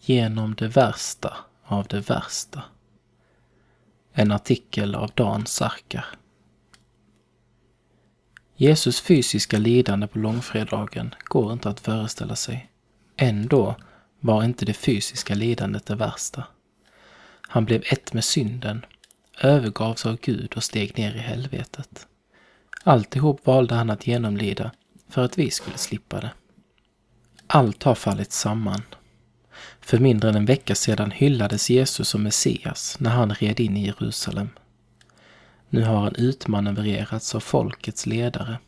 Genom det värsta av det värsta. En artikel av Dan Sarkar. Jesus fysiska lidande på långfredagen går inte att föreställa sig. Ändå var inte det fysiska lidandet det värsta. Han blev ett med synden, övergavs av Gud och steg ner i helvetet. Alltihop valde han att genomlida för att vi skulle slippa det. Allt har fallit samman. För mindre än en vecka sedan hyllades Jesus som Messias när han red in i Jerusalem. Nu har han utmanövrerats av folkets ledare,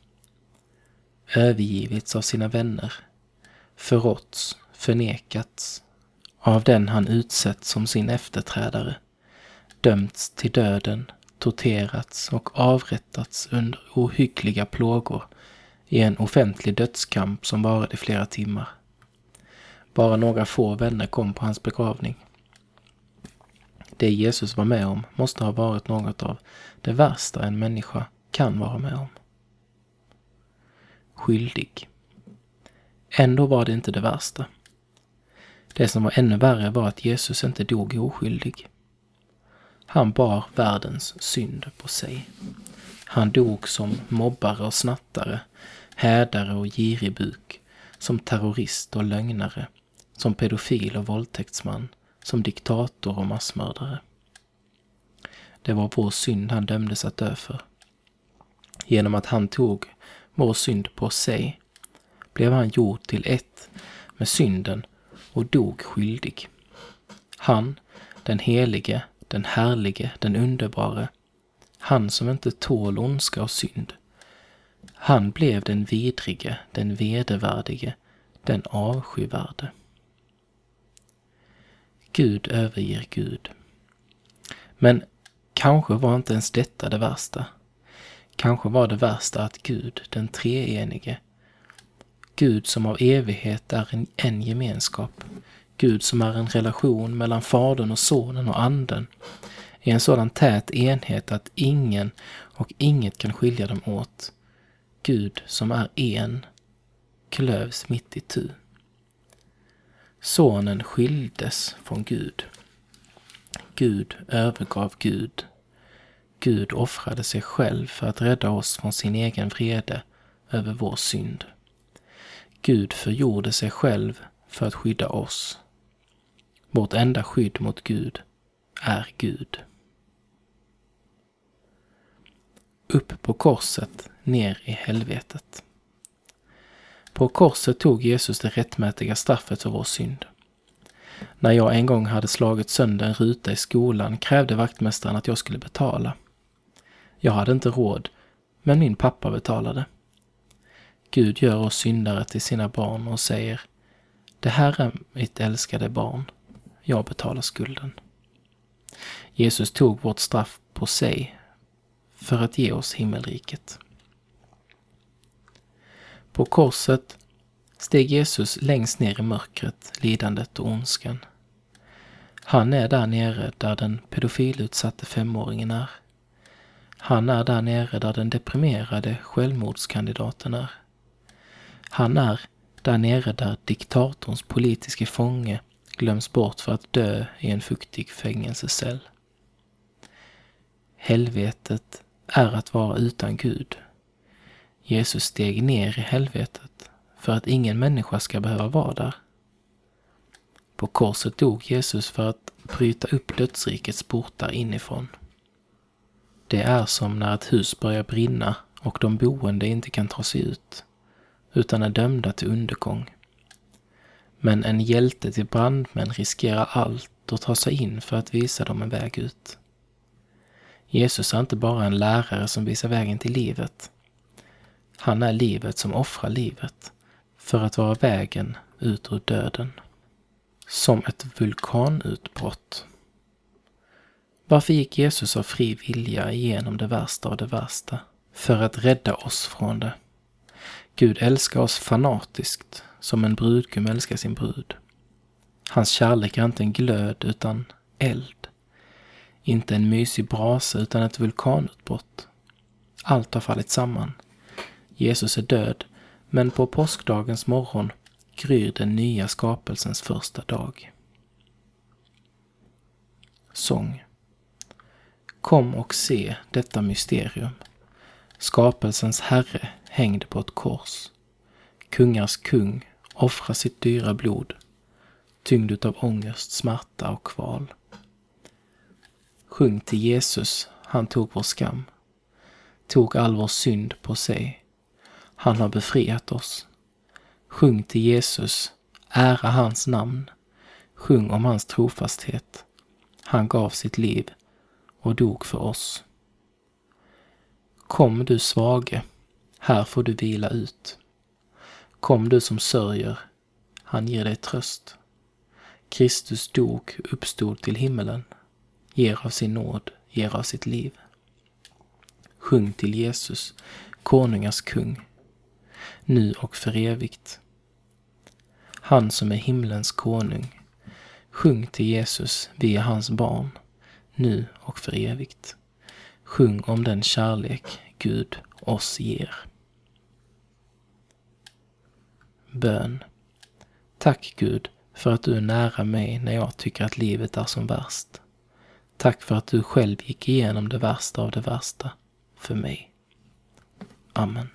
övergivits av sina vänner, förråtts, förnekats, av den han utsett som sin efterträdare, dömts till döden, torterats och avrättats under ohyggliga plågor i en offentlig dödskamp som varade i flera timmar. Bara några få vänner kom på hans begravning. Det Jesus var med om måste ha varit något av det värsta en människa kan vara med om. Skyldig. Ändå var det inte det värsta. Det som var ännu värre var att Jesus inte dog oskyldig. Han bar världens synd på sig. Han dog som mobbare och snattare, hädare och giribuk, som terrorist och lögnare, som pedofil och våldtäktsman, som diktator och massmördare. Det var vår synd han dömdes att dö för. Genom att han tog vår synd på sig blev han gjord till ett med synden och dog skyldig. Han, den helige, den härlige, den underbare, han som inte tål ondska och synd. Han blev den vidrige, den vedervärdige, den avskyvärde. Gud överger Gud. Men kanske var inte ens detta det värsta. Kanske var det värsta att Gud, den treenige, Gud som av evighet är en, en gemenskap, Gud som är en relation mellan Fadern och Sonen och Anden, i en sådan tät enhet att ingen och inget kan skilja dem åt. Gud som är en, klövs mitt i tu. Sonen skildes från Gud. Gud övergav Gud. Gud offrade sig själv för att rädda oss från sin egen vrede över vår synd. Gud förgjorde sig själv för att skydda oss. Vårt enda skydd mot Gud är Gud. Upp på korset, ner i helvetet. På korset tog Jesus det rättmätiga straffet för vår synd. När jag en gång hade slagit sönder en ruta i skolan krävde vaktmästaren att jag skulle betala. Jag hade inte råd, men min pappa betalade. Gud gör oss syndare till sina barn och säger Det här är mitt älskade barn. Jag betalar skulden. Jesus tog vårt straff på sig för att ge oss himmelriket. På korset steg Jesus längst ner i mörkret, lidandet och ondskan. Han är där nere där den pedofilutsatte femåringen är. Han är där nere där den deprimerade självmordskandidaten är. Han är där nere där diktatorns politiske fånge glöms bort för att dö i en fuktig fängelsecell. Helvetet är att vara utan Gud. Jesus steg ner i helvetet för att ingen människa ska behöva vara där. På korset dog Jesus för att bryta upp dödsrikets portar inifrån. Det är som när ett hus börjar brinna och de boende inte kan ta sig ut utan är dömda till undergång. Men en hjälte till brandmän riskerar allt och tar sig in för att visa dem en väg ut. Jesus är inte bara en lärare som visar vägen till livet. Han är livet som offrar livet för att vara vägen ut ur döden. Som ett vulkanutbrott. Varför gick Jesus av fri vilja igenom det värsta av det värsta? För att rädda oss från det. Gud älskar oss fanatiskt, som en brudgum älskar sin brud. Hans kärlek är inte en glöd, utan eld. Inte en mysig brasa, utan ett vulkanutbrott. Allt har fallit samman. Jesus är död, men på påskdagens morgon gryr den nya skapelsens första dag. Sång. Kom och se detta mysterium. Skapelsens Herre hängde på ett kors. Kungars kung offrar sitt dyra blod, tyngd utav ångest, smärta och kval. Sjung till Jesus, han tog vår skam, tog all vår synd på sig. Han har befriat oss. Sjung till Jesus, ära hans namn. Sjung om hans trofasthet. Han gav sitt liv och dog för oss. Kom du svage, här får du vila ut. Kom du som sörjer, han ger dig tröst. Kristus dog, uppstod till himmelen, ger av sin nåd, ger av sitt liv. Sjung till Jesus, konungars kung, nu och för evigt. Han som är himlens konung. Sjung till Jesus, vi är hans barn, nu och för evigt. Sjung om den kärlek Gud oss ger. Bön. Tack Gud för att du är nära mig när jag tycker att livet är som värst. Tack för att du själv gick igenom det värsta av det värsta för mig. Amen.